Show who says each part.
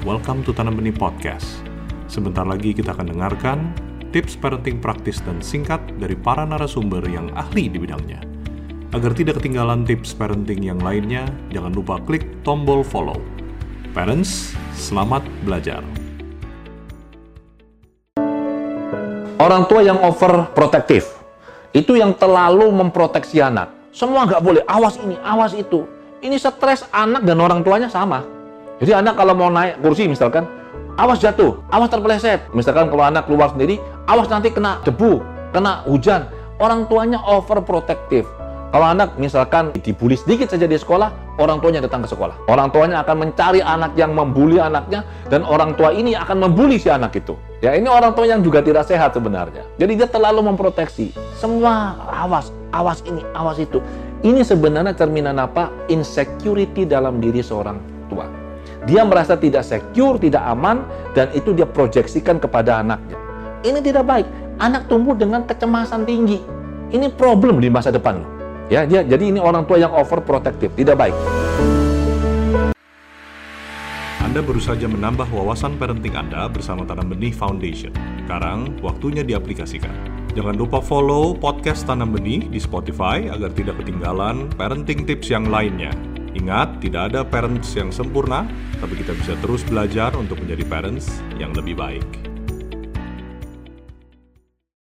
Speaker 1: welcome to Tanam Benih Podcast. Sebentar lagi kita akan dengarkan tips parenting praktis dan singkat dari para narasumber yang ahli di bidangnya. Agar tidak ketinggalan tips parenting yang lainnya, jangan lupa klik tombol follow. Parents, selamat belajar.
Speaker 2: Orang tua yang overprotektif, itu yang terlalu memproteksi anak. Semua nggak boleh, awas ini, awas itu. Ini stres anak dan orang tuanya sama. Jadi anak kalau mau naik kursi misalkan, awas jatuh, awas terpeleset. Misalkan kalau anak keluar sendiri, awas nanti kena debu, kena hujan. Orang tuanya overprotective. Kalau anak misalkan dibully sedikit saja di sekolah, orang tuanya datang ke sekolah. Orang tuanya akan mencari anak yang membuli anaknya, dan orang tua ini akan membuli si anak itu. Ya ini orang tua yang juga tidak sehat sebenarnya. Jadi dia terlalu memproteksi. Semua awas, awas ini, awas itu. Ini sebenarnya cerminan apa? Insecurity dalam diri seorang tua. Dia merasa tidak secure, tidak aman, dan itu dia proyeksikan kepada anaknya. Ini tidak baik. Anak tumbuh dengan kecemasan tinggi. Ini problem di masa depan loh. Ya, dia jadi ini orang tua yang overprotective, tidak baik.
Speaker 1: Anda baru saja menambah wawasan parenting Anda bersama Tanam Benih Foundation. Sekarang, waktunya diaplikasikan. Jangan lupa follow podcast Tanam Benih di Spotify agar tidak ketinggalan parenting tips yang lainnya. Ingat, tidak ada parents yang sempurna, tapi kita bisa terus belajar untuk menjadi parents yang lebih baik.